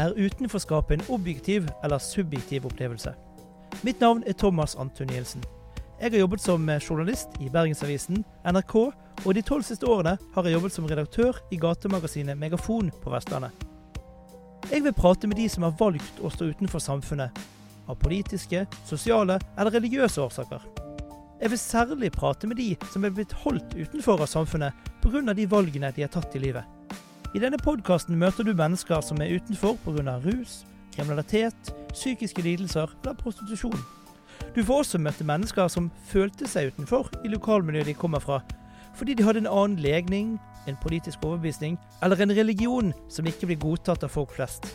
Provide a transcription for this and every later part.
Er utenforskapet en objektiv eller subjektiv opplevelse? Mitt navn er Thomas Antonielsen. Jeg har jobbet som journalist i Bergensavisen, NRK, og de tolv siste årene har jeg jobbet som redaktør i gatemagasinet Megafon på Vestlandet. Jeg vil prate med de som har valgt å stå utenfor samfunnet, av politiske, sosiale eller religiøse årsaker. Jeg vil særlig prate med de som er blitt holdt utenfor av samfunnet pga. de valgene de har tatt i livet. I denne podkasten møter du mennesker som er utenfor pga. rus, kriminalitet, psykiske lidelser eller prostitusjon. Du får også møte mennesker som følte seg utenfor i lokalmiljøet de kommer fra, fordi de hadde en annen legning, en politisk overbevisning eller en religion som ikke blir godtatt av folk flest.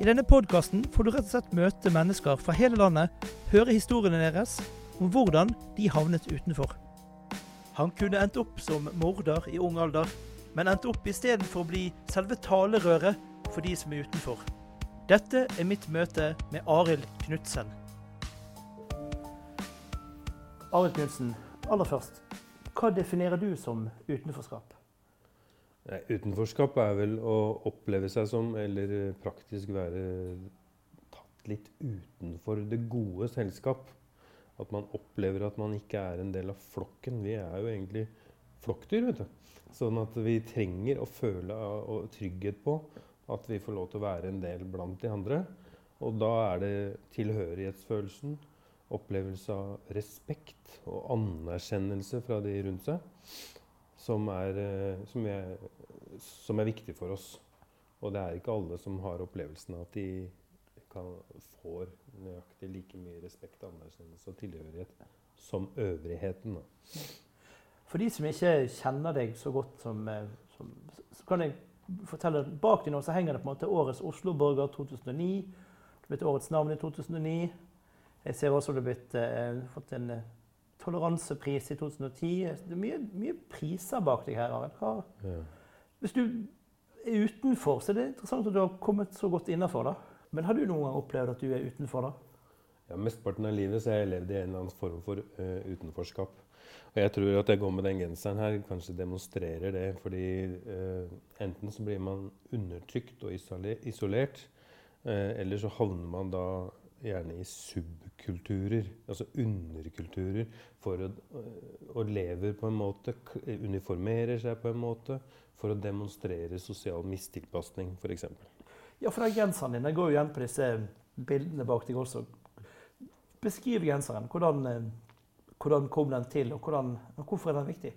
I denne podkasten får du rett og slett møte mennesker fra hele landet, høre historiene deres om hvordan de havnet utenfor. Han kunne endt opp som morder i ung alder, men endte opp istedenfor å bli selve talerøret for de som er utenfor. Dette er mitt møte med Arild Knutsen. Arild Knutsen, aller først. Hva definerer du som utenforskap? Utenforskap er vel å oppleve seg som, eller praktisk være tatt litt utenfor det gode selskap. At man opplever at man ikke er en del av flokken. Vi er jo egentlig flokkdyr, vet du. Sånn at vi trenger å føle trygghet på at vi får lov til å være en del blant de andre. Og da er det tilhørighetsfølelsen, opplevelse av respekt og anerkjennelse fra de rundt seg, som er, eh, som er, som er viktig for oss. Og det er ikke alle som har opplevelsen av at de kan, får nøyaktig like mye respekt, anerkjennelse og tilhørighet som øvrigheten. Da. For de som ikke kjenner deg så godt som, eh, som så kan jeg fortelle at Bak deg nå så henger det på en måte årets Oslo-borger 2009. Du ble årets navn i 2009. Jeg ser også du har fått en eh, toleransepris i 2010. Det er mye, mye priser bak deg her, Arild. Ja. Hvis du er utenfor, så er det interessant at du har kommet så godt innafor. Men har du noen gang opplevd at du er utenfor, da? Ja, Mesteparten av livet så har jeg levd i en eller annen form for uh, utenforskap. Og jeg tror at jeg går med den genseren her, kanskje demonstrerer det. Fordi uh, enten så blir man undertrykt og isolert, uh, eller så havner man da gjerne i subkulturer, altså underkulturer, for å, og lever på en måte, uniformerer seg på en måte, for å demonstrere sosial mistilpasning, f.eks. Ja, for den genseren din den går jo igjen på disse bildene bak deg også. Beskriv genseren. Hvordan, eh, hvordan kom den til, og hvordan, hvorfor er den viktig?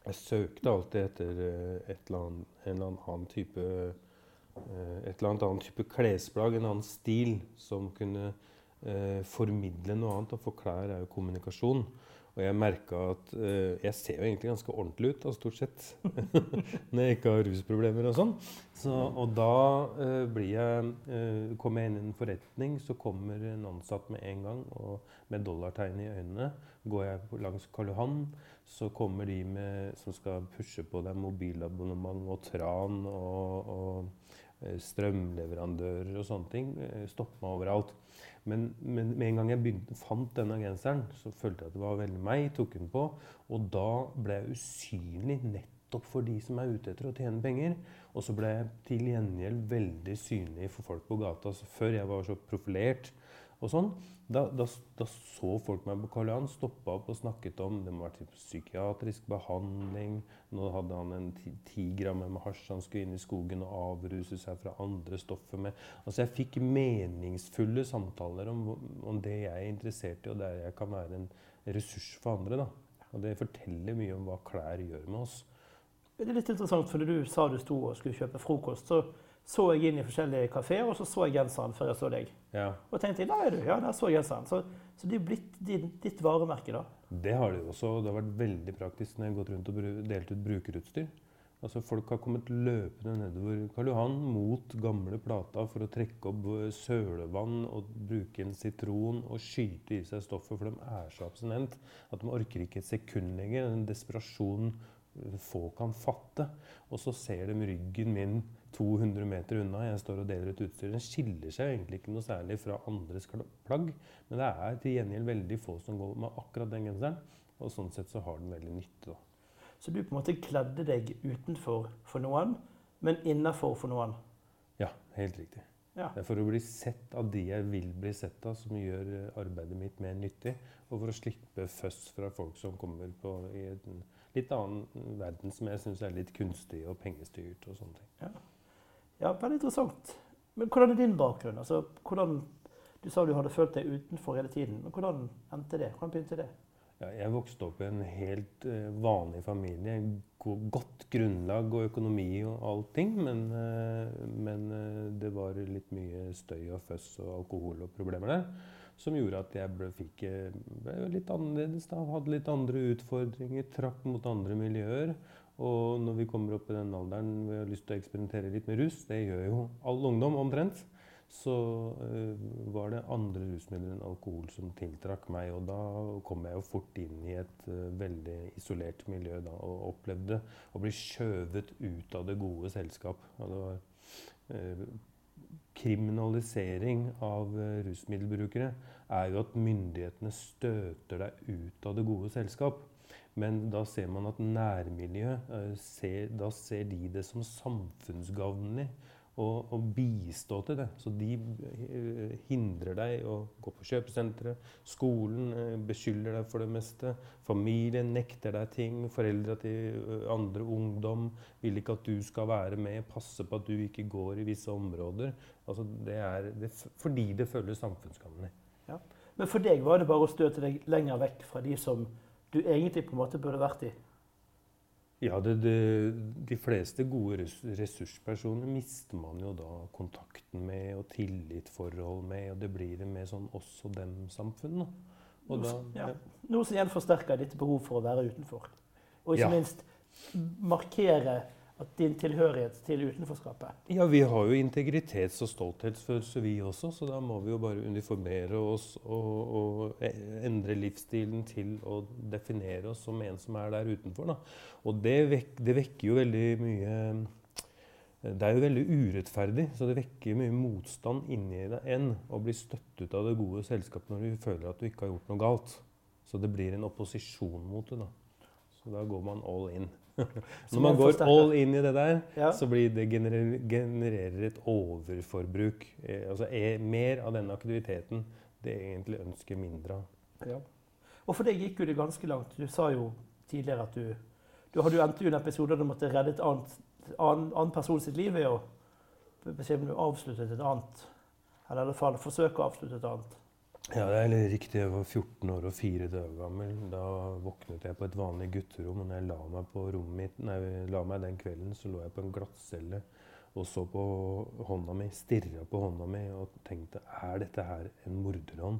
Jeg søkte alltid etter eh, eller annet, en eller annen type eh, et eller annet type klesplagg, en annen stil, som kunne eh, formidle noe annet. For klær er jo kommunikasjon. Og jeg merka at uh, jeg ser jo egentlig ganske ordentlig ut, da, stort sett. Når jeg ikke har rusproblemer og sånn. Så, og da uh, blir jeg, uh, kommer jeg inn i en forretning, så kommer en ansatt med en gang og med dollartegn i øynene. Går jeg langs Karl Johan, så kommer de med, som skal pushe på deg mobilabonnement og tran og, og strømleverandører og sånne ting. Stopper meg overalt. Men, men, med en gang jeg begynte, fant denne genseren, så følte jeg at det var veldig meg. tok den på, Og da ble jeg usynlig nettopp for de som er ute etter å tjene penger. Og så ble jeg til gjengjeld veldig synlig for folk på gata. Så før jeg var så profilert og sånn, da, da, da, så folk meg på Karl Johan, stoppa opp og snakket om det må være psykiatrisk behandling. Nå hadde han en ti, gram med hasj han skulle inn i skogen og avruse seg fra andre stoffer med. Altså Jeg fikk meningsfulle samtaler om, om, det jeg er interessert i, og der jeg kan være en ressurs for andre. da. Og det forteller mye om hva klær gjør med oss. Det er litt interessant, for når du sa du sto og skulle kjøpe frokost, så så jeg inn i forskjellige kafeer, og så så jeg genseren før jeg så deg. Ja. Og tenkte da er du. Ja, der så genseren. Så, så det er blitt din, ditt varemerke, da. Det har det jo også. Det har vært veldig praktisk når jeg har gått rundt og delt ut brukerutstyr. Altså Folk har kommet løpende nedover Karl Johan mot gamle plata for å trekke opp sølevann og bruke en sitron og skyte i seg stoffet, for de er så abstinent at de orker ikke et sekund lenger. Den desperasjonen få kan fatte. Og så ser de ryggen min 200 meter unna. Jeg står og deler ut utstyr. Den skiller seg egentlig ikke noe særlig fra andres plagg. Men det er til gjengjeld veldig få som går med akkurat den genseren. Og sånn sett så har den veldig nytte. da. Så du på en måte kledde deg utenfor for noen, men innafor for noen? Ja, helt riktig. Ja. Det er for å bli sett av de jeg vil bli sett av, som gjør eh, arbeidet mitt mer nyttig. Og for å slippe føss fra folk som kommer på i en litt annen verden som jeg syns er litt kunstig og pengestyrt og sånne ting. Ja, veldig interessant. Men hvordan er din bakgrunn? Altså, hvordan, du sa du hadde følt deg utenfor hele tiden. Men hvordan endte det? Hvordan begynte det? Ja, jeg vokste opp i en helt eh, vanlig familie. Godt grunnlag og økonomi og allting. Men, eh, men eh, det var litt mye støy og føss og alkohol og problemer der. Som gjorde at jeg ble, fikk, ble litt annerledes. Da. Hadde litt andre utfordringer. Trakk mot andre miljøer. Og når vi kommer opp i den alderen hvor jeg har lyst til å eksperimentere litt med rus, det gjør jo all ungdom omtrent, så eh, var det andre rusmidler enn alkohol som tiltrakk meg. Og da kom jeg jo fort inn i et eh, veldig isolert miljø da, og opplevde å bli skjøvet ut av det gode selskap. Og det var eh, kriminalisering av rusmiddelbrukere er jo at myndighetene støter deg ut av det gode selskap. Men da ser man at nærmiljøet eh, ser, Da ser de det som samfunnsgavnlig å, bistå til det. Så de eh, hindrer deg å gå på kjøpesenteret. Skolen eh, beskylder deg for det meste. Familien nekter deg ting. Foreldra til andre ungdom vil ikke at du skal være med. Passe på at du ikke går i visse områder. Altså det er det, fordi det føles samfunnsgavnlig. Men for deg var det bare å støte deg lenger vekk fra de som du egentlig på en måte burde vært i. Ja, det, det, de fleste gode ressurspersoner mister man jo da kontakten med og tillitsforhold med, og det blir en mer sånn oss og dem-samfunn. da, Ja. Noe som igjen forsterker ditt behov for å være utenfor. Og ikke Ja. minst markere at din tilhørighet til utenforskapet. Ja, vi har jo integritets- og stolthetsfølelse vi også, så da må vi jo bare uniformere oss og, og endre livsstilen til å definere oss som en som er der utenfor. Da. Og det, vek, det vekker jo veldig mye Det er jo veldig urettferdig, så det vekker mye motstand inni deg enn å bli støttet av det gode selskapet når du føler at du ikke har gjort noe galt. Så det blir en opposisjon mot det. da. Så da går man all in. Når man går all in i det der, Ja. så blir det generer, genererer et overforbruk. Eh, altså er mer av denne aktiviteten det egentlig ønsker mindre av. Ja. Og for deg gikk jo det ganske langt. Du sa jo tidligere at du Du hadde jo endt i en episode der du måtte redde et annet, annen, annen person sitt liv ved å avslutte et annet. Eller i alle fall forsøke å avslutte et annet. Ja, det er riktig. Jeg var 14 år og fire dager gammel. Da våknet jeg på et vanlig gutterom. Og når jeg la meg på rommet mitt, nei, la meg den kvelden, så lå jeg på en glattcelle og så på hånda mi, stirra på hånda mi og tenkte er dette her en morderhånd?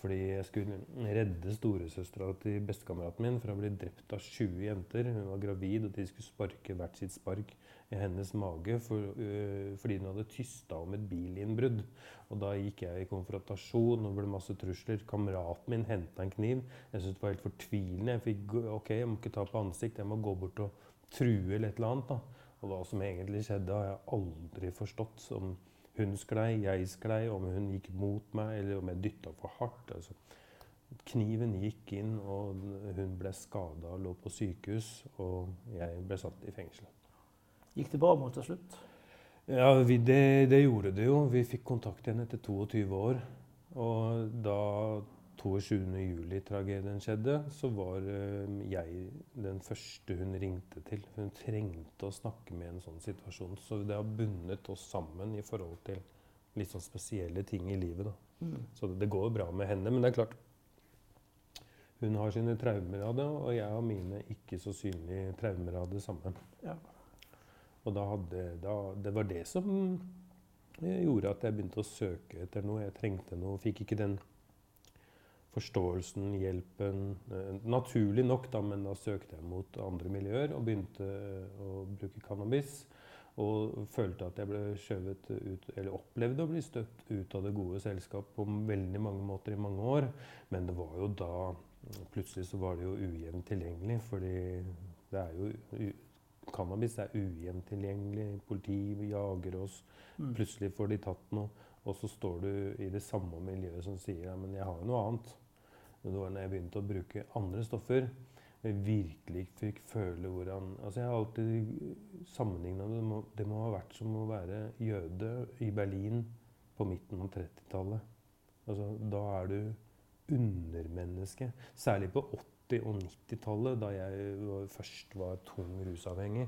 Fordi jeg skulle redde storesøstera til bestekameraten min fra å bli drept av 20 jenter. Hun var gravid, og de skulle sparke hvert sitt spark i hennes mage for, uh, fordi hun hadde tysta om et bilinnbrudd. Og da gikk jeg i konfrontasjon og ble masse trusler. Kameraten min henta en kniv. Jeg syntes det var helt fortvilende. Jeg fikk OK, jeg må ikke ta på ansikt, jeg må gå bort og true eller et eller annet. da. Og hva som egentlig skjedde, har jeg aldri forstått. Om hun sklei, jeg sklei, om hun gikk mot meg, eller om jeg dytta for hardt. Altså, kniven gikk inn, og hun ble skada og lå på sykehus. Og jeg ble satt i fengsel. Gikk det bra mot til slutt? Ja, vi, det, det gjorde det jo. Vi fikk kontakt igjen etter 22 år. Og da 22.07-tragedien skjedde, så var eh, jeg den første hun ringte til. Hun trengte å snakke med en sånn situasjon. Så det har bundet oss sammen i forhold til litt sånn spesielle ting i livet. da. Mm. Så det, det går bra med henne. Men det er klart Hun har sine traumer av det, og jeg har mine ikke så synlige traumer av det samme. Ja. Og da hadde, da, det var det som eh, gjorde at jeg begynte å søke etter noe. Jeg trengte noe. Fikk ikke den forståelsen, hjelpen. eh, Naturlig nok, da, men da søkte jeg mot andre miljøer og begynte å bruke cannabis. Og følte at jeg ble skjøvet ut, eller opplevde å bli støtt ut av det gode selskap på veldig mange måter i mange år. Men det var jo da Plutselig så var det jo ujevnt tilgjengelig, fordi det er jo Cannabis er ugjentilgjengelig. Politiet Politi jager oss. Mm. Plutselig får de tatt noe, og så står du i det samme miljøet som sier ja, men jeg har jo noe annet. Det var når jeg begynte å bruke andre stoffer, jeg virkelig fikk føle hvordan Altså jeg har alltid sammenligna det. må- Det må ha vært som å være jøde i Berlin på midten av 30-tallet. Altså, da er du undermenneske. Særlig på 80- og 90-tallet, da jeg først var tung rusavhengig.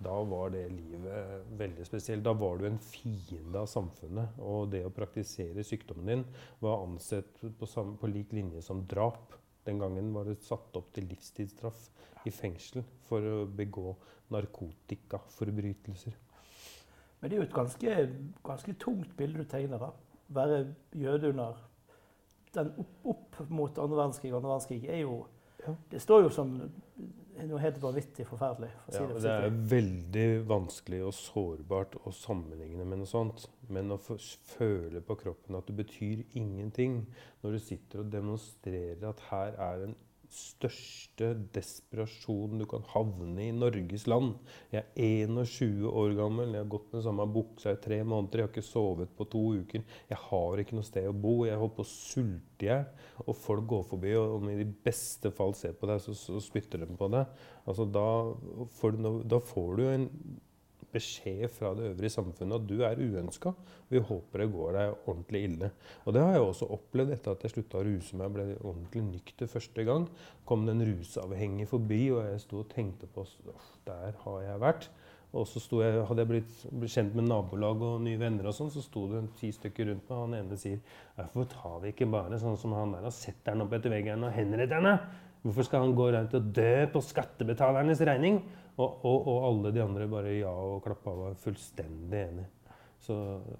Da var det livet veldig spesielt. Da var du en fiende av samfunnet. Og det å praktisere sykdommen din var ansett på, samme, på lik linje som drap. Den gangen var det satt opp til livstidsstraff i fengsel for å begå narkotikaforbrytelser. Men det er jo et ganske, ganske tungt bilde du tegner. da. Være jøde under den opp, opp mot andre verdenskrig og andre verdenskrig er jo. Det står jo som noe helt vanvittig forferdelig. For ja, det, det er veldig vanskelig og sårbart å sammenligne med noe sånt. Men å føle på kroppen at det betyr ingenting når du sitter og demonstrerer at her er en største desperasjon du kan havne i Norges land. Jeg er 21 år gammel, jeg har gått med samme buksa i tre måneder, jeg har ikke sovet på to uker. Jeg har ikke noe sted å bo, jeg holder på å sulte hjel. Og folk går forbi, og om i beste fall ser på deg, så, så spytter de på deg. Altså, da, får du, da får du en beskjed fra det øvrige samfunnet at du er uønska. Vi håper det går deg ordentlig ille. Og det har jeg også opplevd etter at jeg slutta å ruse meg og ble ordentlig nykter første gang. kom det en rusavhengig forbi, og jeg sto og tenkte på Der har jeg vært. Og så jeg, hadde jeg blitt, blitt, kjent med nabolag og nye venner, og sånn, så sto det ti stykker rundt meg. og Han ene sier hvorfor tar vi ikke bare sånn som han der og setter han opp etter veggen og henretter han? Hvorfor skal han gå rundt og dø på skattebetalernes regning? Og, og, og, alle de andre bare ja og klappa og var fullstendig enig. Så,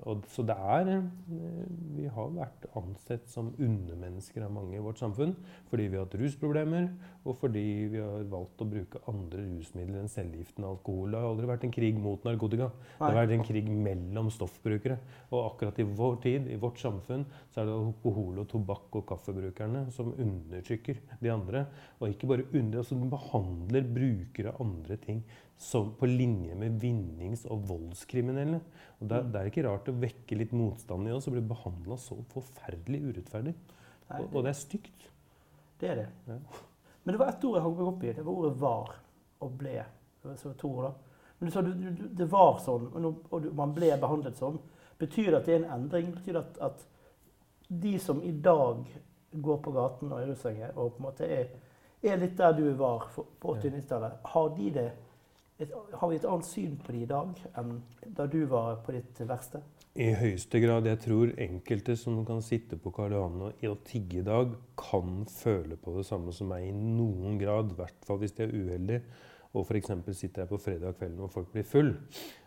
og, så, det er eh, Vi har vært ansett som undermennesker av mange i vårt samfunn fordi vi har hatt rusproblemer, og fordi vi har valgt å bruke andre rusmidler enn cellegiftende alkohol. Det har aldri vært en krig mot narkotika. Det har vært en krig mellom stoffbrukere. Og akkurat i vår tid, i vårt samfunn, så er det alkohol- og tobakk- og kaffebrukerne som undertrykker de andre. Og ikke bare under, altså de behandler brukere av andre ting som på linje med vinnings- og voldskriminelle. Og det, det, er ikke rart å vekke litt motstand i oss og bli behandla så forferdelig urettferdig. Nei, og, og, det er stygt. Det er det. Ja. Men det var ett ord jeg hang meg opp i. Det var ordet 'var' og 'ble'. Det var to ord da. Men du sa du, du, det var sånn, og man ble behandlet sånn. Betyr det at det er en endring? Betyr det at, at de som i dag går på gaten og er rusavhengige, og på en måte er, er, litt der du var på 80-90-tallet, har de det et, har vi et annet syn på det i dag enn da du var på ditt verste? I høyeste grad. Jeg tror enkelte som kan sitte på Johan og tigge i dag, kan føle på det samme som meg i noen grad. I hvert fall hvis de er uheldige og f.eks. sitter jeg på fredag kvelden og folk blir full.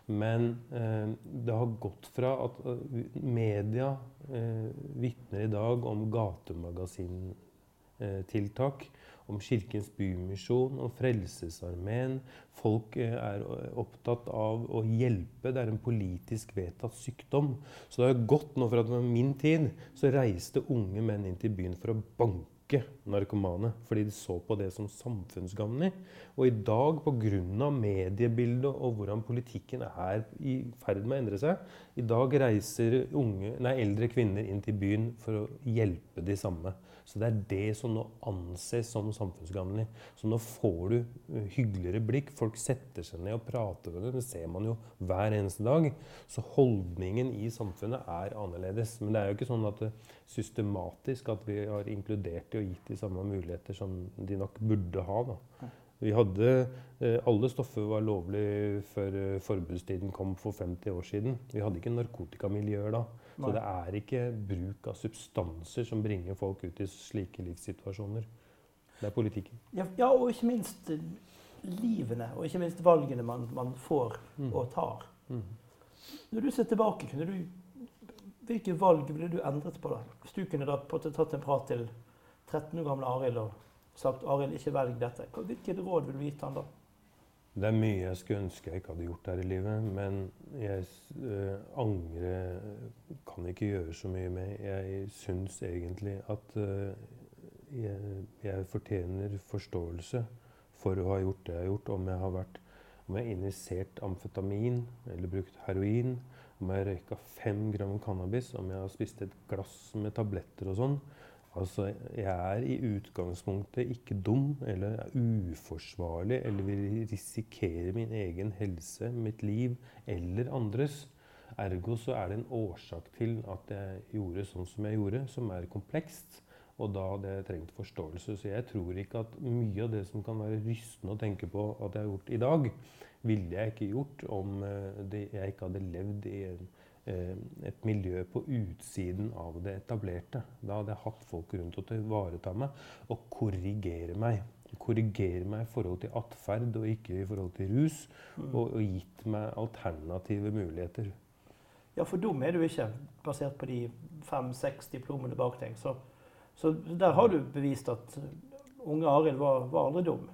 Men eh, det har gått fra at uh, media eh, vitner i dag om gatemagasintiltak. Eh, om Kirkens Bymisjon, om Frelsesarmeen. Folk eh, er opptatt av å hjelpe. Det er en politisk vedtatt sykdom. Så det har gått nå for at med min tid, så reiste unge menn inn til byen for å banke narkomane. Fordi de så på det som samfunnsgagnlig. Og i dag, pga. mediebildet og hvordan politikken er i ferd med å endre seg, i dag reiser unge, nei, eldre kvinner inn til byen for å hjelpe de samme. Så det er det som nå anses som samfunnsgagnlig. Så nå får du eh, hyggeligere blikk. Folk setter seg ned og prater med det. Det ser man jo hver eneste dag. Så holdningen i samfunnet er annerledes. Men det er jo ikke sånn at det systematisk at vi har inkludert de og gitt de samme muligheter som de nok burde ha. Da. Vi hadde, eh, Alle stoffer var lovlig før eh, forbudstiden kom for 50 år siden. Vi hadde ikke narkotikamiljøer da. Så det er ikke bruk av substanser som bringer folk ut i slike livssituasjoner. Det er politikken. Ja, ja, og ikke minst livene, og ikke minst valgene man, man får mm. og tar. Mm. Når du ser tilbake, kunne du, hvilke valg ville du endret på? da? Hvis du kunne da tatt en prat til 13 år gamle Arild og sagt Arild, ikke velg dette. Hvilket råd ville du gitt han da? Det er mye jeg skulle ønske jeg ikke hadde gjort her i livet, men jeg uh, angrer Kan ikke gjøre så mye med. Jeg syns egentlig at uh, jeg, jeg, fortjener forståelse for å ha gjort det jeg har gjort. Om jeg har vært har injisert amfetamin eller brukt heroin, om jeg har røyka fem gram cannabis, om jeg har spist et glass med tabletter og sånn. Altså, jeg er i utgangspunktet ikke dum eller uforsvarlig eller vil risikere min egen helse, mitt liv eller andres. Ergo så er det en årsak til at jeg gjorde sånn som jeg gjorde, som er komplekst. Og da hadde jeg trengt forståelse. Så jeg tror ikke at mye av det som kan være rystende å tenke på at jeg har gjort i dag, ville jeg ikke gjort om eh, jeg ikke hadde levd i en, et miljø på utsiden av det etablerte. Da hadde jeg hatt folk rundt til å ivareta meg og korrigere meg. Korrigere meg i forhold til atferd og ikke i forhold til rus. Mm. Og, og gitt meg alternative muligheter. Ja, for dum er du ikke, basert på de fem-seks diplomene bak deg. Så så der har du bevist at unge Arild var, var, aldri dum.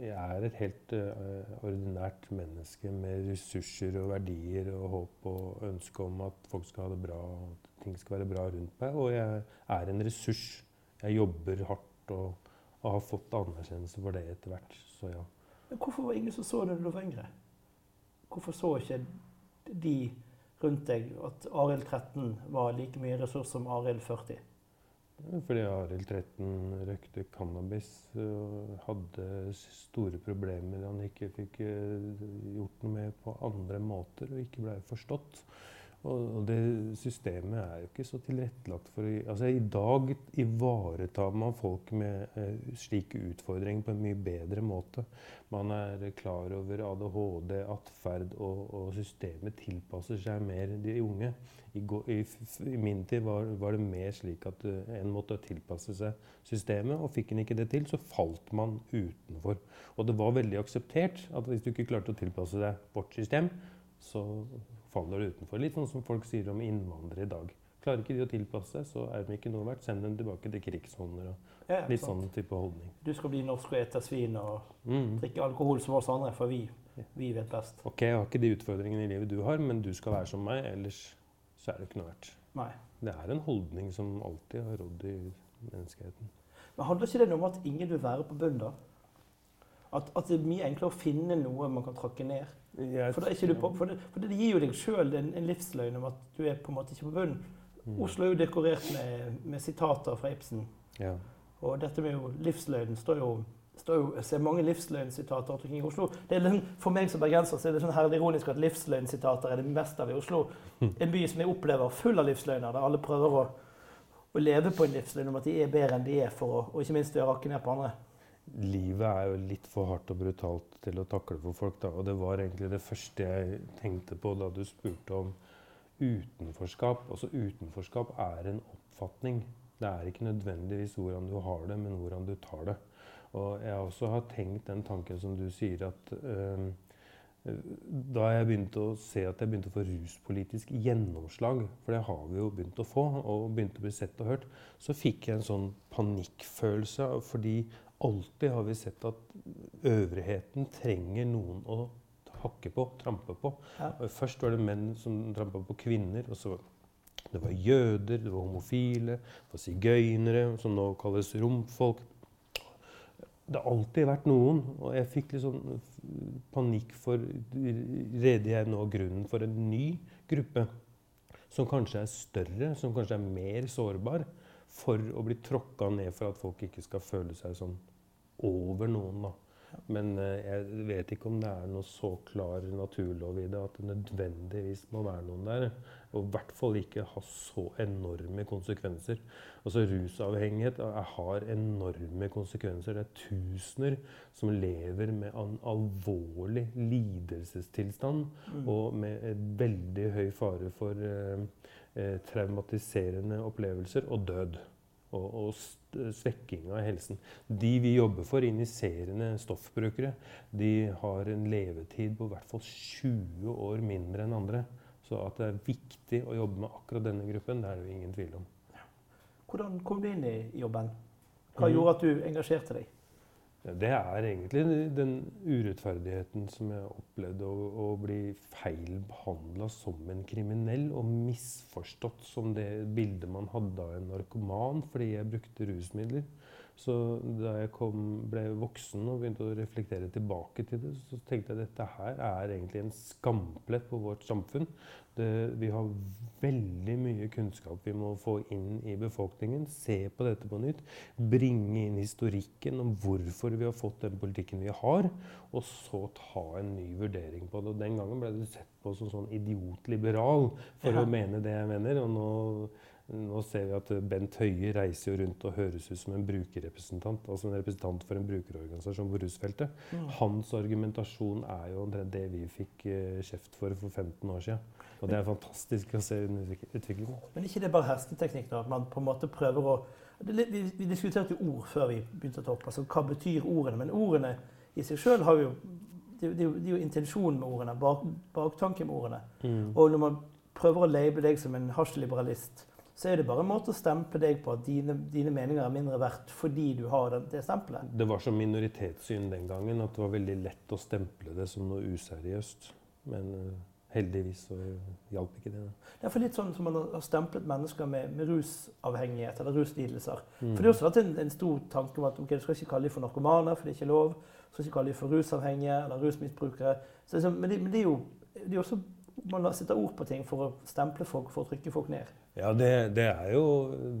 Jeg er et helt uh, ordinært menneske med ressurser og verdier og håp og ønske om at folk skal ha det bra og at ting skal være bra rundt meg. Og jeg er en ressurs. Jeg jobber hardt og, og har fått anerkjennelse for det etter hvert. Så ja. Men hvorfor var ingen som så det da du var yngre? Hvorfor så ikke de rundt deg at Arild 13 var like mye ressurs som Arild 40? Fordi Arild 13 røykte cannabis og hadde store problemer han ikke fikk eh, gjort noe med på andre måter og ikke blei forstått. Og, det systemet er jo ikke så tilrettelagt for altså I dag ivaretar man folk med eh, slike utfordringer på en mye bedre måte. Man er klar over ADHD, atferd, og, og systemet tilpasser seg mer de unge. I, i, i min tid var, var, det mer slik at uh, en måtte tilpasse seg systemet, og fikk en ikke det til, så falt man utenfor. Og det var veldig akseptert at hvis du ikke klarte å tilpasse deg vårt system, så faller utenfor. Litt sånn som folk sier om innvandrere i dag. Klarer ikke de å tilpasse seg, så er de ikke noe verdt. Send dem tilbake til krigssoner. og ja, Litt sant. sånn type holdning. Du skal bli norsk og ete svin og mm. drikke alkohol som oss andre, for vi, vi, vet best. Ok, jeg har ikke de utfordringene i livet du har, men du skal være som meg, ellers så er det ikke noe verdt. Nei. Det er en holdning som alltid har rådd i menneskeheten. Men Handler ikke det om at ingen vil være på bunnen? da? At, at, det er mye enklere å finne noe man kan trakke ned? For, på, for, det, for, det, gir jo deg sjøl en, en, livsløgn om at du er på en måte ikke på bunnen. Mm. Oslo er jo dekorert med, med sitater fra Ibsen. Ja. Og dette med jo livsløgnen står jo står jo, jeg ser mange livsløgnsitater rundt omkring i Oslo. Det er liksom, for meg som bergenser så er det sånn herlig ironisk at livsløgnsitater er det meste av i Oslo. En by som jeg opplever full av livsløgner, der alle prøver å, å leve på en livsløgn om at de er bedre enn de er, for å, og ikke minst å rakke ned på andre livet er jo litt for hardt og brutalt til å takle for folk. Da. Og det var egentlig det første jeg tenkte på da du spurte om utenforskap. Altså utenforskap er en oppfatning. Det er ikke nødvendigvis hvordan du har det, men hvordan du tar det. Og jeg også har tenkt den tanken som du sier, at øh, da jeg begynte å se at jeg begynte å få ruspolitisk gjennomslag, for det har vi jo begynt å få, og begynte å bli sett og hørt, så fikk jeg en sånn panikkfølelse fordi alltid har vi sett at øvrigheten trenger noen å hakke på, trampe på. Ja. Først var det menn som trampa på kvinner. og så Det var jøder, det var homofile, det var sigøynere, som nå kalles romfolk. Det har alltid vært noen, og jeg fikk litt sånn panikk for Reder jeg nå grunnen for en ny gruppe? Som kanskje er større, som kanskje er mer sårbar for å bli tråkka ned for at folk ikke skal føle seg sånn over noen. da. Men uh, jeg vet ikke om det er noe så klar naturlov i det at det nødvendigvis må være noen der. Og i hvert fall ikke ha så enorme konsekvenser. Altså Rusavhengighet har enorme konsekvenser. Det er tusener som lever med en alvorlig lidelsestilstand mm. og med veldig høy fare for uh, eh, traumatiserende opplevelser og død. Og, og svekking av helsen. De vi jobber for, injiserende stoffbrukere, de har en levetid på i hvert fall 20 år mindre enn andre. Så at det er viktig å jobbe med akkurat denne gruppen, det er det ingen tvil om. Hvordan kom du inn i jobben? Hva mm. gjorde at du engasjerte deg? Det er egentlig den urettferdigheten som jeg opplevde å, å bli feil behandla som en kriminell og misforstått som det bildet man hadde av en narkoman fordi jeg brukte rusmidler. Så da jeg kom, ble voksen og begynte å reflektere tilbake til det, så tenkte jeg at dette her er egentlig en skamplett på vårt samfunn. Det, vi har veldig mye kunnskap vi må få inn i befolkningen. Se på dette på nytt. Bringe inn historikken om hvorfor vi har fått den politikken vi har. Og så ta en ny vurdering på det. Og den gangen ble du sett på som sånn idiotliberal for ja. å mene det jeg mener. Og nå nå ser vi at Bent Høie reiser jo rundt og høres ut som en brukerrepresentant. Altså en representant for en brukerorganisasjon på rusfeltet. Mm. Hans argumentasjon er jo det vi fikk uh, kjeft for for 15 år siden. Og det er fantastisk å se utviklingen. Men ikke det bare hersketeknikk, da? At man på en måte prøver å Vi, vi diskuterte jo ord før vi begynte å ta opp. Altså hva betyr ordene? Men ordene i seg sjøl har jo det, det, det, er jo intensjonen med ordene, bak, baktanken med ordene. Mm. Og når man prøver å label deg som en hasjliberalist, så er det bare en måte å stemple deg på at dine, dine meninger er mindre verdt fordi du har det, det stempelet. Det var som minoritetssyn den gangen at det var veldig lett å stemple det som noe useriøst. Men uh, heldigvis så hjalp ikke det. Det er for litt sånn som man har stemplet mennesker med, med rusavhengighet eller ruslidelser. Mm. For det har også vært en, en, stor tanke om at okay, du skal ikke kalle dem for narkomane, for det er ikke lov. Du skal ikke kalle dem for rusavhengige eller rusmisbrukere. Så, men, det, men det er jo det er også man setter ord på ting for å stemple folk, for å trykke folk ned. Ja, det, det er jo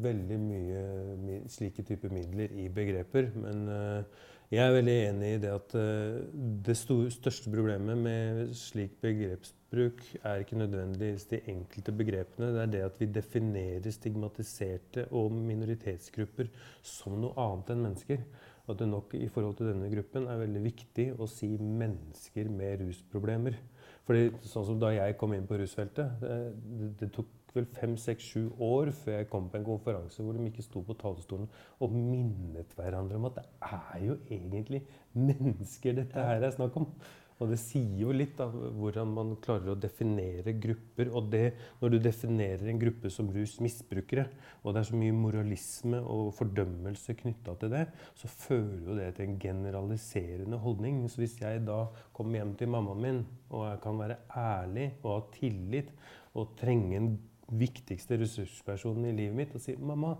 veldig mye slike typer midler i begreper. Men uh, jeg er veldig enig i det at uh, det største problemet med slik begrepsbruk er ikke nødvendigvis de enkelte begrepene. Det er det at vi definerer stigmatiserte og minoritetsgrupper som noe annet enn mennesker. At det nok i forhold til denne gruppen er veldig viktig å si mennesker med rusproblemer. Fordi sånn som Da jeg kom inn på rusfeltet det, det, tok vel fem, seks, sju år før jeg kom på en konferanse hvor de ikke sto på talerstolen og minnet hverandre om at det er jo egentlig mennesker dette her er snakk om. Og det sier jo litt av hvordan man klarer å definere grupper. Og det, når du definerer en gruppe som rusmisbrukere, og det er så mye moralisme og fordømmelse knytta til det, så fører jo det til en generaliserende holdning. Så hvis jeg da kommer hjem til mammaen min, og jeg kan være ærlig og ha tillit, og trenge en viktigste ressurspersonen i livet mitt, og si 'Mamma,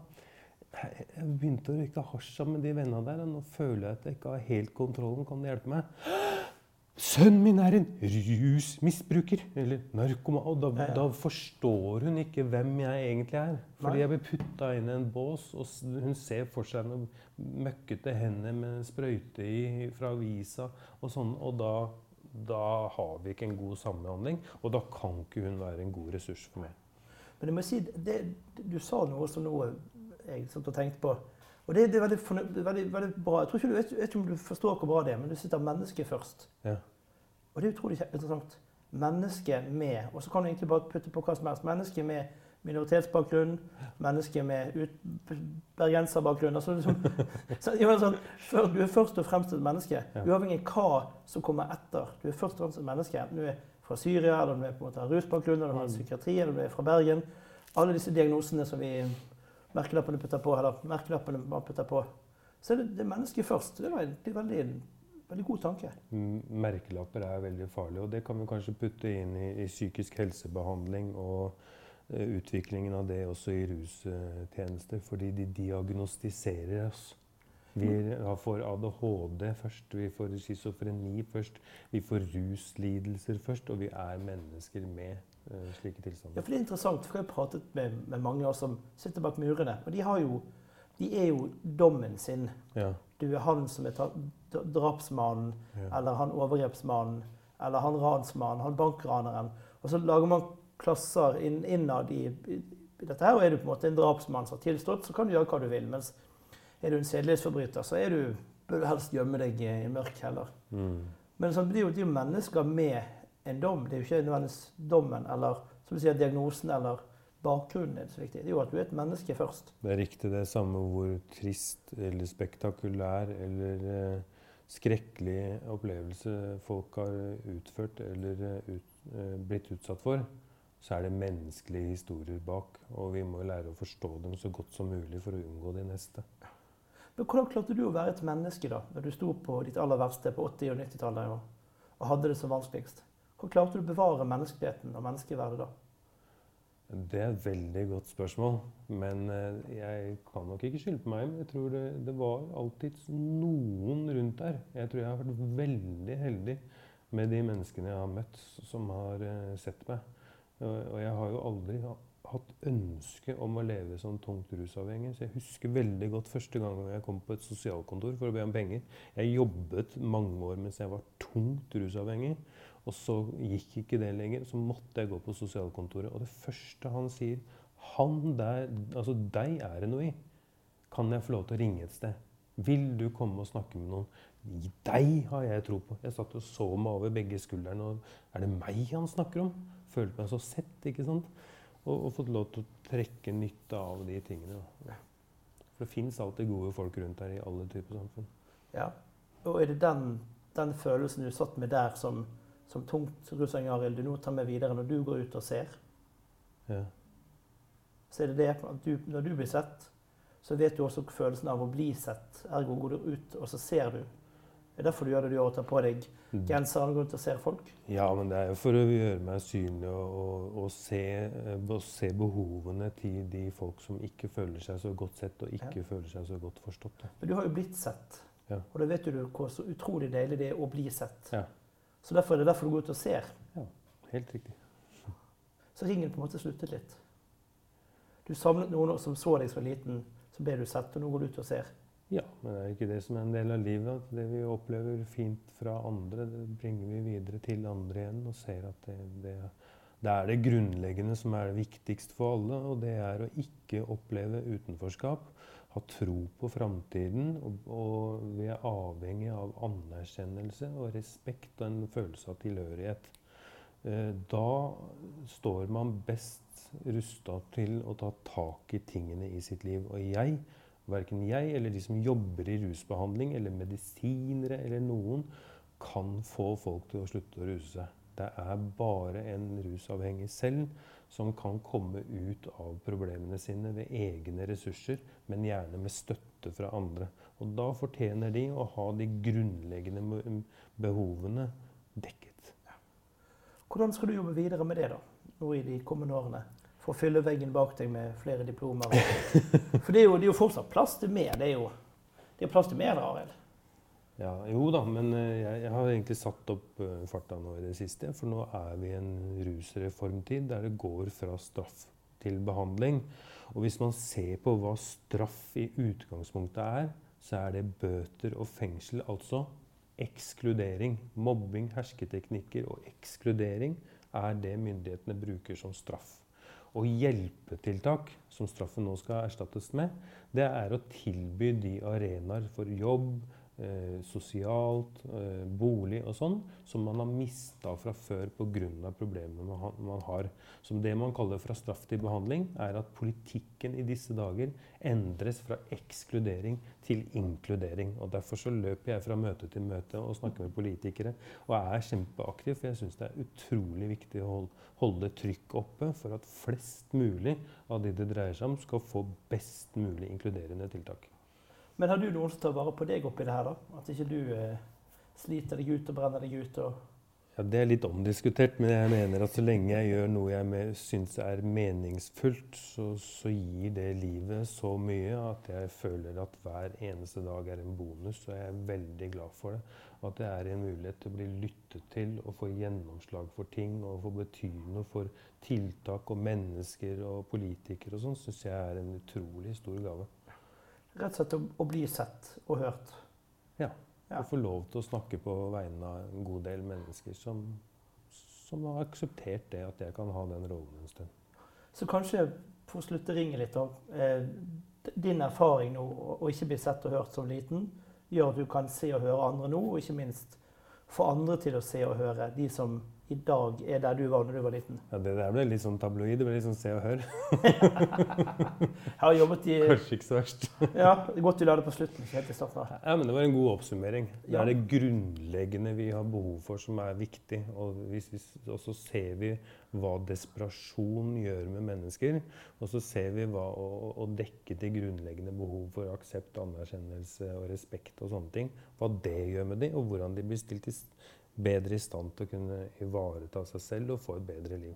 jeg begynte å røyke hasj sammen med de vennene der, og nå føler jeg at jeg ikke har helt kontrollen. Kan du hjelpe meg?' Sønnen min er en rusmisbruker eller narkoman. Og da, ja, ja. da, forstår hun ikke hvem jeg egentlig er. Fordi jeg blir putta inn i en bås, og hun ser for seg noen møkkete hender med sprøyte i fra avisa og sånn. Og da, da, har vi ikke en god samhandling, og da kan ikke hun være en god ressurs for meg. Men jeg må si, det, du sa noe som noe jeg satt og tenkte på. Og det, det er veldig, veldig, veldig, bra. Jeg tror ikke du, vet, vet ikke om du forstår hvor bra det er, men du sitter mennesket først. Ja. Og det er utrolig interessant. Menneske med Og så kan du egentlig bare putte på hva som helst. Mennesket med minoritetsbakgrunn, menneske med ut, bergenserbakgrunn altså liksom, så, sånn, for, Du er først og fremst et menneske, ja. uavhengig av hva som kommer etter. Du er først og fremst et menneske. Enten du er fra Syria, eller du er på en måte har rusbakgrunn, eller du har mm. psykiatri, eller du er fra Bergen. Alle disse diagnosene som vi merkelappene putter på, eller merkelappene man putter på. Så er det, det mennesket først. Det er en veldig, god tanke. Merkelapper er veldig farlige, og det kan vi kanskje putte inn i, i psykisk helsebehandling og uh, utviklingen av det også i rustjenester, fordi de diagnostiserer oss. Vi får ADHD først, vi får schizofreni først, vi får ruslidelser først, og vi er mennesker med slike tilstander. Ja, for Det er interessant, for jeg har pratet med, med mange som sitter bak murene. Og de, jo, de er jo dommen sin. Ja. Du er han som er drapsmannen, ja. eller han overgrepsmannen, eller han ransmannen, han bankraneren. Og så lager man klasser inn, innad i, i, dette her, og er du på en måte en drapsmann som har tilstått, så kan du gjøre hva du vil. mens er du en sedelighetsforbryter, så er du, bør du helst gjemme deg i en mørk heller. Mm. Men det, er jo, det jo mennesker med en dom. Det er jo ikke nødvendigvis dommen eller som du sier, diagnosen eller bakgrunnen er så viktig. Det er jo at du er et menneske først. Det er riktig det samme hvor trist eller spektakulær eller eh, skrekkelig opplevelse folk har utført eller eh, ut, eh, blitt utsatt for, så er det menneskelige historier bak. Og vi må lære å forstå dem så godt som mulig for å unngå de neste. Men hvordan klarte du å være et menneske da, når du sto på ditt aller verste på 80- og 90-tallet og, og, hadde det som vanskeligst? Hvordan klarte du å bevare menneskeligheten og menneskeverdet da? Det er et veldig godt spørsmål. Men eh, jeg kan nok ikke skylde på meg. Men jeg tror det, det var alltid noen rundt der. Jeg tror jeg har vært veldig heldig med de menneskene jeg har møtt, som har uh, sett meg. Og jeg har jo aldri hatt ønske om å leve som tungt rusavhengig. Så jeg husker veldig godt første gang jeg kom på et sosialkontor for å be om penger. Jeg jobbet mange år mens jeg var tungt rusavhengig. Og så gikk ikke det lenger. Så måtte jeg gå på sosialkontoret. Og det første han sier Han der, altså deg er det noe i. Kan jeg få lov til å ringe et sted? Vil du komme og snakke med noen? Deg har jeg tro på. Jeg satt og så meg over begge skuldrene. og Er det meg han snakker om? Følte meg så sett, ikke sant? Og, og fått lov til å trekke nytte av de tingene. Da. For det fins alltid gode folk rundt her i alle typer samfunn. Ja. Og er det den, den følelsen du satt med der som, som tungt rusavhengig, Arild, du nå tar med videre når du går ut og ser? Ja. Så er det det at du, når du blir sett, så vet du også følelsen av å bli sett. Ergo går du ut, og så ser du. Det er derfor du gjør det du gjør, og tar på deg genseren og går ut og ser folk. Ja, men det er jo for å gjøre meg synlig og, og, og, se, eh, se behovene til de folk som ikke føler seg så godt sett og ikke Ja. føler seg så godt forstått. Men du har jo blitt sett. Ja. Og da vet du hvor så utrolig deilig det er å bli sett. Ja. Så derfor er det derfor du går ut og ser. Ja, Helt riktig. Så ringen på en måte sluttet litt. Du samlet noen som så deg som liten, så ble du sett, og nå går du ut og ser. Ja, men det er ikke det som er en del av livet. At det vi opplever fint fra andre, det bringer vi videre til andre igjen. Og ser at det, det, det er det grunnleggende som er det viktigste for alle. Og det er å ikke oppleve utenforskap. Ha tro på framtiden. Og, og vi er avhengig av anerkjennelse og respekt og en følelse av tilhørighet. Eh, Da står man best rusta til å ta tak i tingene i sitt liv. Og jeg Verken jeg eller de som jobber i rusbehandling, eller medisinere eller noen, kan få folk til å slutte å ruse seg. Det er bare en rusavhengig selv som kan komme ut av problemene sine ved egne ressurser, men gjerne med støtte fra andre. Og da fortjener de å ha de grunnleggende behovene dekket. Hvordan skal du jobbe videre med det da, nå i de kommende årene? For å fylle veggen bak deg med flere diplomer. For det er jo, det er jo fortsatt plass til mer. Det er jo det er plass til mer, Arild. Ja, jo da, men eh, jeg, jeg har egentlig satt opp eh, farta nå i det siste. For nå er vi i en rusreformtid der det går fra straff til behandling. Og hvis man ser på hva straff i utgangspunktet er, så er det bøter og fengsel. Altså ekskludering. Mobbing, hersketeknikker og ekskludering er det myndighetene bruker som straff. Og hjelpetiltak, som straffen nå skal erstattes med, det er å tilby de arenaer for jobb, eh, sosialt, eh, bolig og sånn, som man har mista fra før pga. problemene man, ha- man har. Som det man kaller fra straff til behandling, er at politikken i disse dager endres fra ekskludering til inkludering. Og Derfor så løper jeg fra møte til møte og snakker med politikere og er kjempeaktiv, for jeg syns det er utrolig viktig å holde, holde trykk oppe for at flest mulig av de det dreier seg om, skal få best mulig inkluderende tiltak. Men har du noen som tar vare på deg oppi det her, da? At ikke du eh, sliter deg ut og brenner deg ut? Ja, Det er litt omdiskutert, men jeg mener at så lenge jeg gjør noe jeg me- syns er meningsfullt, så, så gir det livet så mye at jeg føler at hver eneste dag er en bonus. Og jeg er veldig glad for det. At det er en mulighet til å bli lyttet til og få gjennomslag for ting og få bety noe for tiltak og mennesker og politikere og sånn, syns jeg er en utrolig stor gave. Rett og slett å, å bli sett og hørt. Ja. og få lov til å snakke på vegne av en god del mennesker som, som har akseptert det at jeg kan ha den rollen en stund. Så kanskje, for å slutte ringe litt, om Eh, din erfaring nå, å ikke bli sett og hørt som liten, gjør at du kan se og høre andre nå, og ikke minst få andre til å se og høre. De som i dag er der du var når du var liten. Ja, Det der ble litt sånn tabloid. Det ble litt sånn Se og Hør. Jeg har jobbet i Kanskje ikke så verst. Ja, det er godt du la det på slutten. ikke helt i starten. Ja, men Det var en god oppsummering. Det er det grunnleggende vi har behov for, som er viktig. Og, vi, og så ser vi hva desperasjon gjør med mennesker. Og så ser vi hva å, å dekke til grunnleggende behov for aksept, anerkjennelse og respekt og sånne ting. Hva det gjør med dem, og hvordan de blir stilt i, bedre i stand til å kunne ivareta seg selv og få et bedre liv.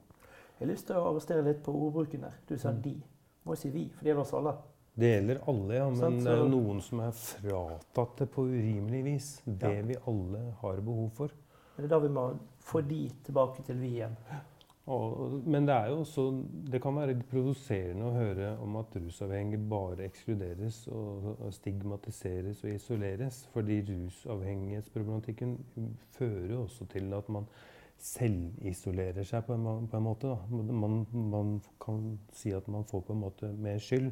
Jeg har lyst til å arrestere litt på ordbruken der. Du sa Mm. 'de'. Må jeg si 'vi', for det gjelder oss alle. Det gjelder alle, ja, men det er noen som er fratatt det på urimelig vis. Det Ja. vi alle har behov for. Det er da vi må få de tilbake til vi igjen. Og, men det er jo også Det kan være provoserende å høre om at rusavhengige bare ekskluderes og, og stigmatiseres og isoleres. Fordi rusavhengighetsproblematikken fører jo også til at man selvisolerer seg på en, på en måte. Man, man, kan si at man får på en måte mer skyld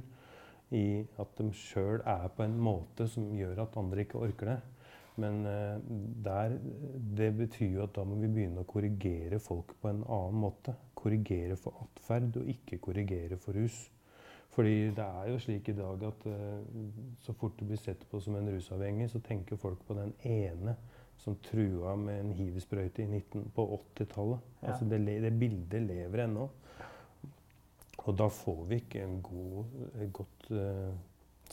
i at de sjøl er på en måte som gjør at andre ikke orker det. Men eh, der, det betyr jo at da må vi begynne å korrigere folk på en annen måte. Korrigere for atferd, og ikke korrigere for rus. Fordi det er jo slik i dag at uh, så fort du blir sett på som en rusavhengig, så tenker folk på den ene som trua med en hiv-sprøyte på 80-tallet. Ja. Altså det, det, bildet lever ennå. Og da får vi ikke en god, et godt uh,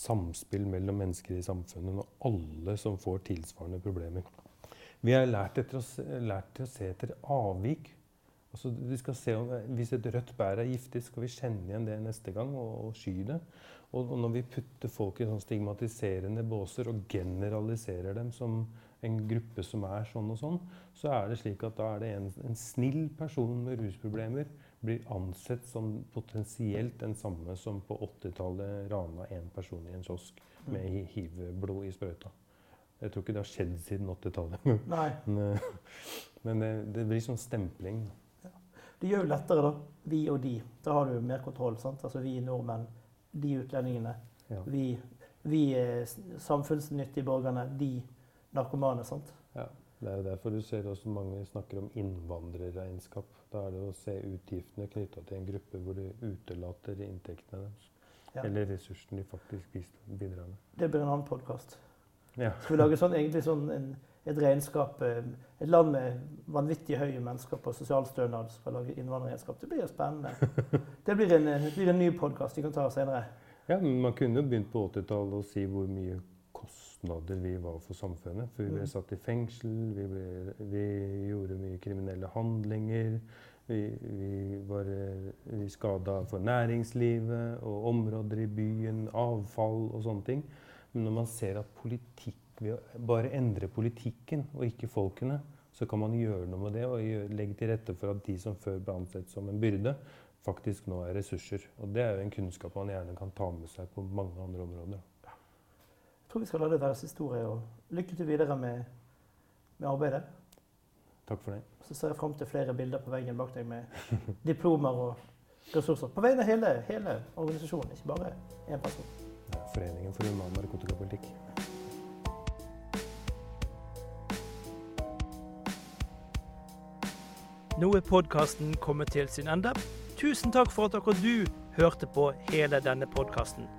samspill mellom mennesker i samfunnet og alle som får tilsvarende problemer. Vi har lært, å, lært til å se etter avvik. Altså, vi skal se om, hvis et rødt bær er giftig, skal vi kjenne igjen det neste gang og, og sky det. Og, og, når vi putter folk i sånn stigmatiserende båser og generaliserer dem som en gruppe som er sånn og sånn, så er det slik at da er det en, en snill person med rusproblemer blir ansett som potensielt den samme som på 80-tallet rana en person i en kiosk med hiv-blod i sprøyta. Jeg tror ikke det har skjedd siden 80-tallet. men, eh, men det, det, blir sånn stempling. Ja. Det gjør jo lettere, da. Vi og de. Da har du mer kontroll. sant? Altså Vi nordmenn, de utlendingene. Ja. Vi, vi samfunnsnyttige borgerne, de narkomane. sant? Det er derfor du ser også mange snakker om innvandrerregnskap. Da er det å se utgiftene knytta til en gruppe hvor du utelater inntektene deres. Ja. Eller ressursene de faktisk bidrar med. Det blir en annen podkast. Ja. Skal vi lage sånn, egentlig sånn en, et regnskap eh, Et land med vanvittig høye mennesker på sosialstønad skal lage innvandrerregnskap. Det blir jo spennende. Det blir en, det blir en ny podkast vi kan ta senere. Ja, men Man kunne jo begynt på 80-tallet og si hvor mye kostnader vi var for samfunnet. For vi ble mm. satt i fengsel, vi, ble, vi gjorde mye kriminelle handlinger. Vi, vi var vi skada for næringslivet og områder i byen, avfall og sånne ting. Men når man ser at politikk, ved å bare endre politikken og ikke folkene, så kan man gjøre noe med det og legge til rette for at de som før ble ansett som en byrde, faktisk nå er ressurser. Og det er jo en kunnskap man gjerne kan ta med seg på mange andre områder tror vi skal la det være historie. og Lykke til videre med, med arbeidet. Takk for det. Så ser jeg fram til flere bilder på veggen bak deg med diplomer og ressurser. På vegne av hele, hele organisasjonen, ikke bare én person. Foreningen for human narkotikapolitikk. Nå er podkasten kommet til sin ende. Tusen takk for at akkurat du hørte på hele denne podkasten.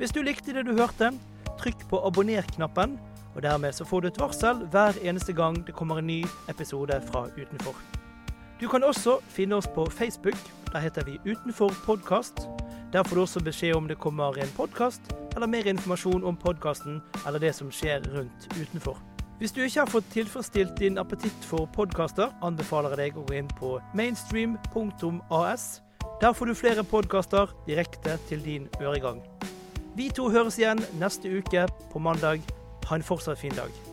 Hvis du likte det du hørte, trykk på abonner-knappen, og dermed så får du et varsel hver eneste gang det kommer en ny episode fra Utenfor. Du kan også finne oss på Facebook. Der heter vi Utenfor podkast. Der får du også beskjed om det kommer en podkast, eller mer informasjon om podkasten eller det som skjer rundt utenfor. Hvis du ikke har fått tilfredsstilt din appetitt for podkaster, anbefaler jeg deg å gå inn på mainstream.as. Der får du flere podkaster direkte til din øregang. Vi to høres igjen neste uke på mandag. Ha en fortsatt fin dag.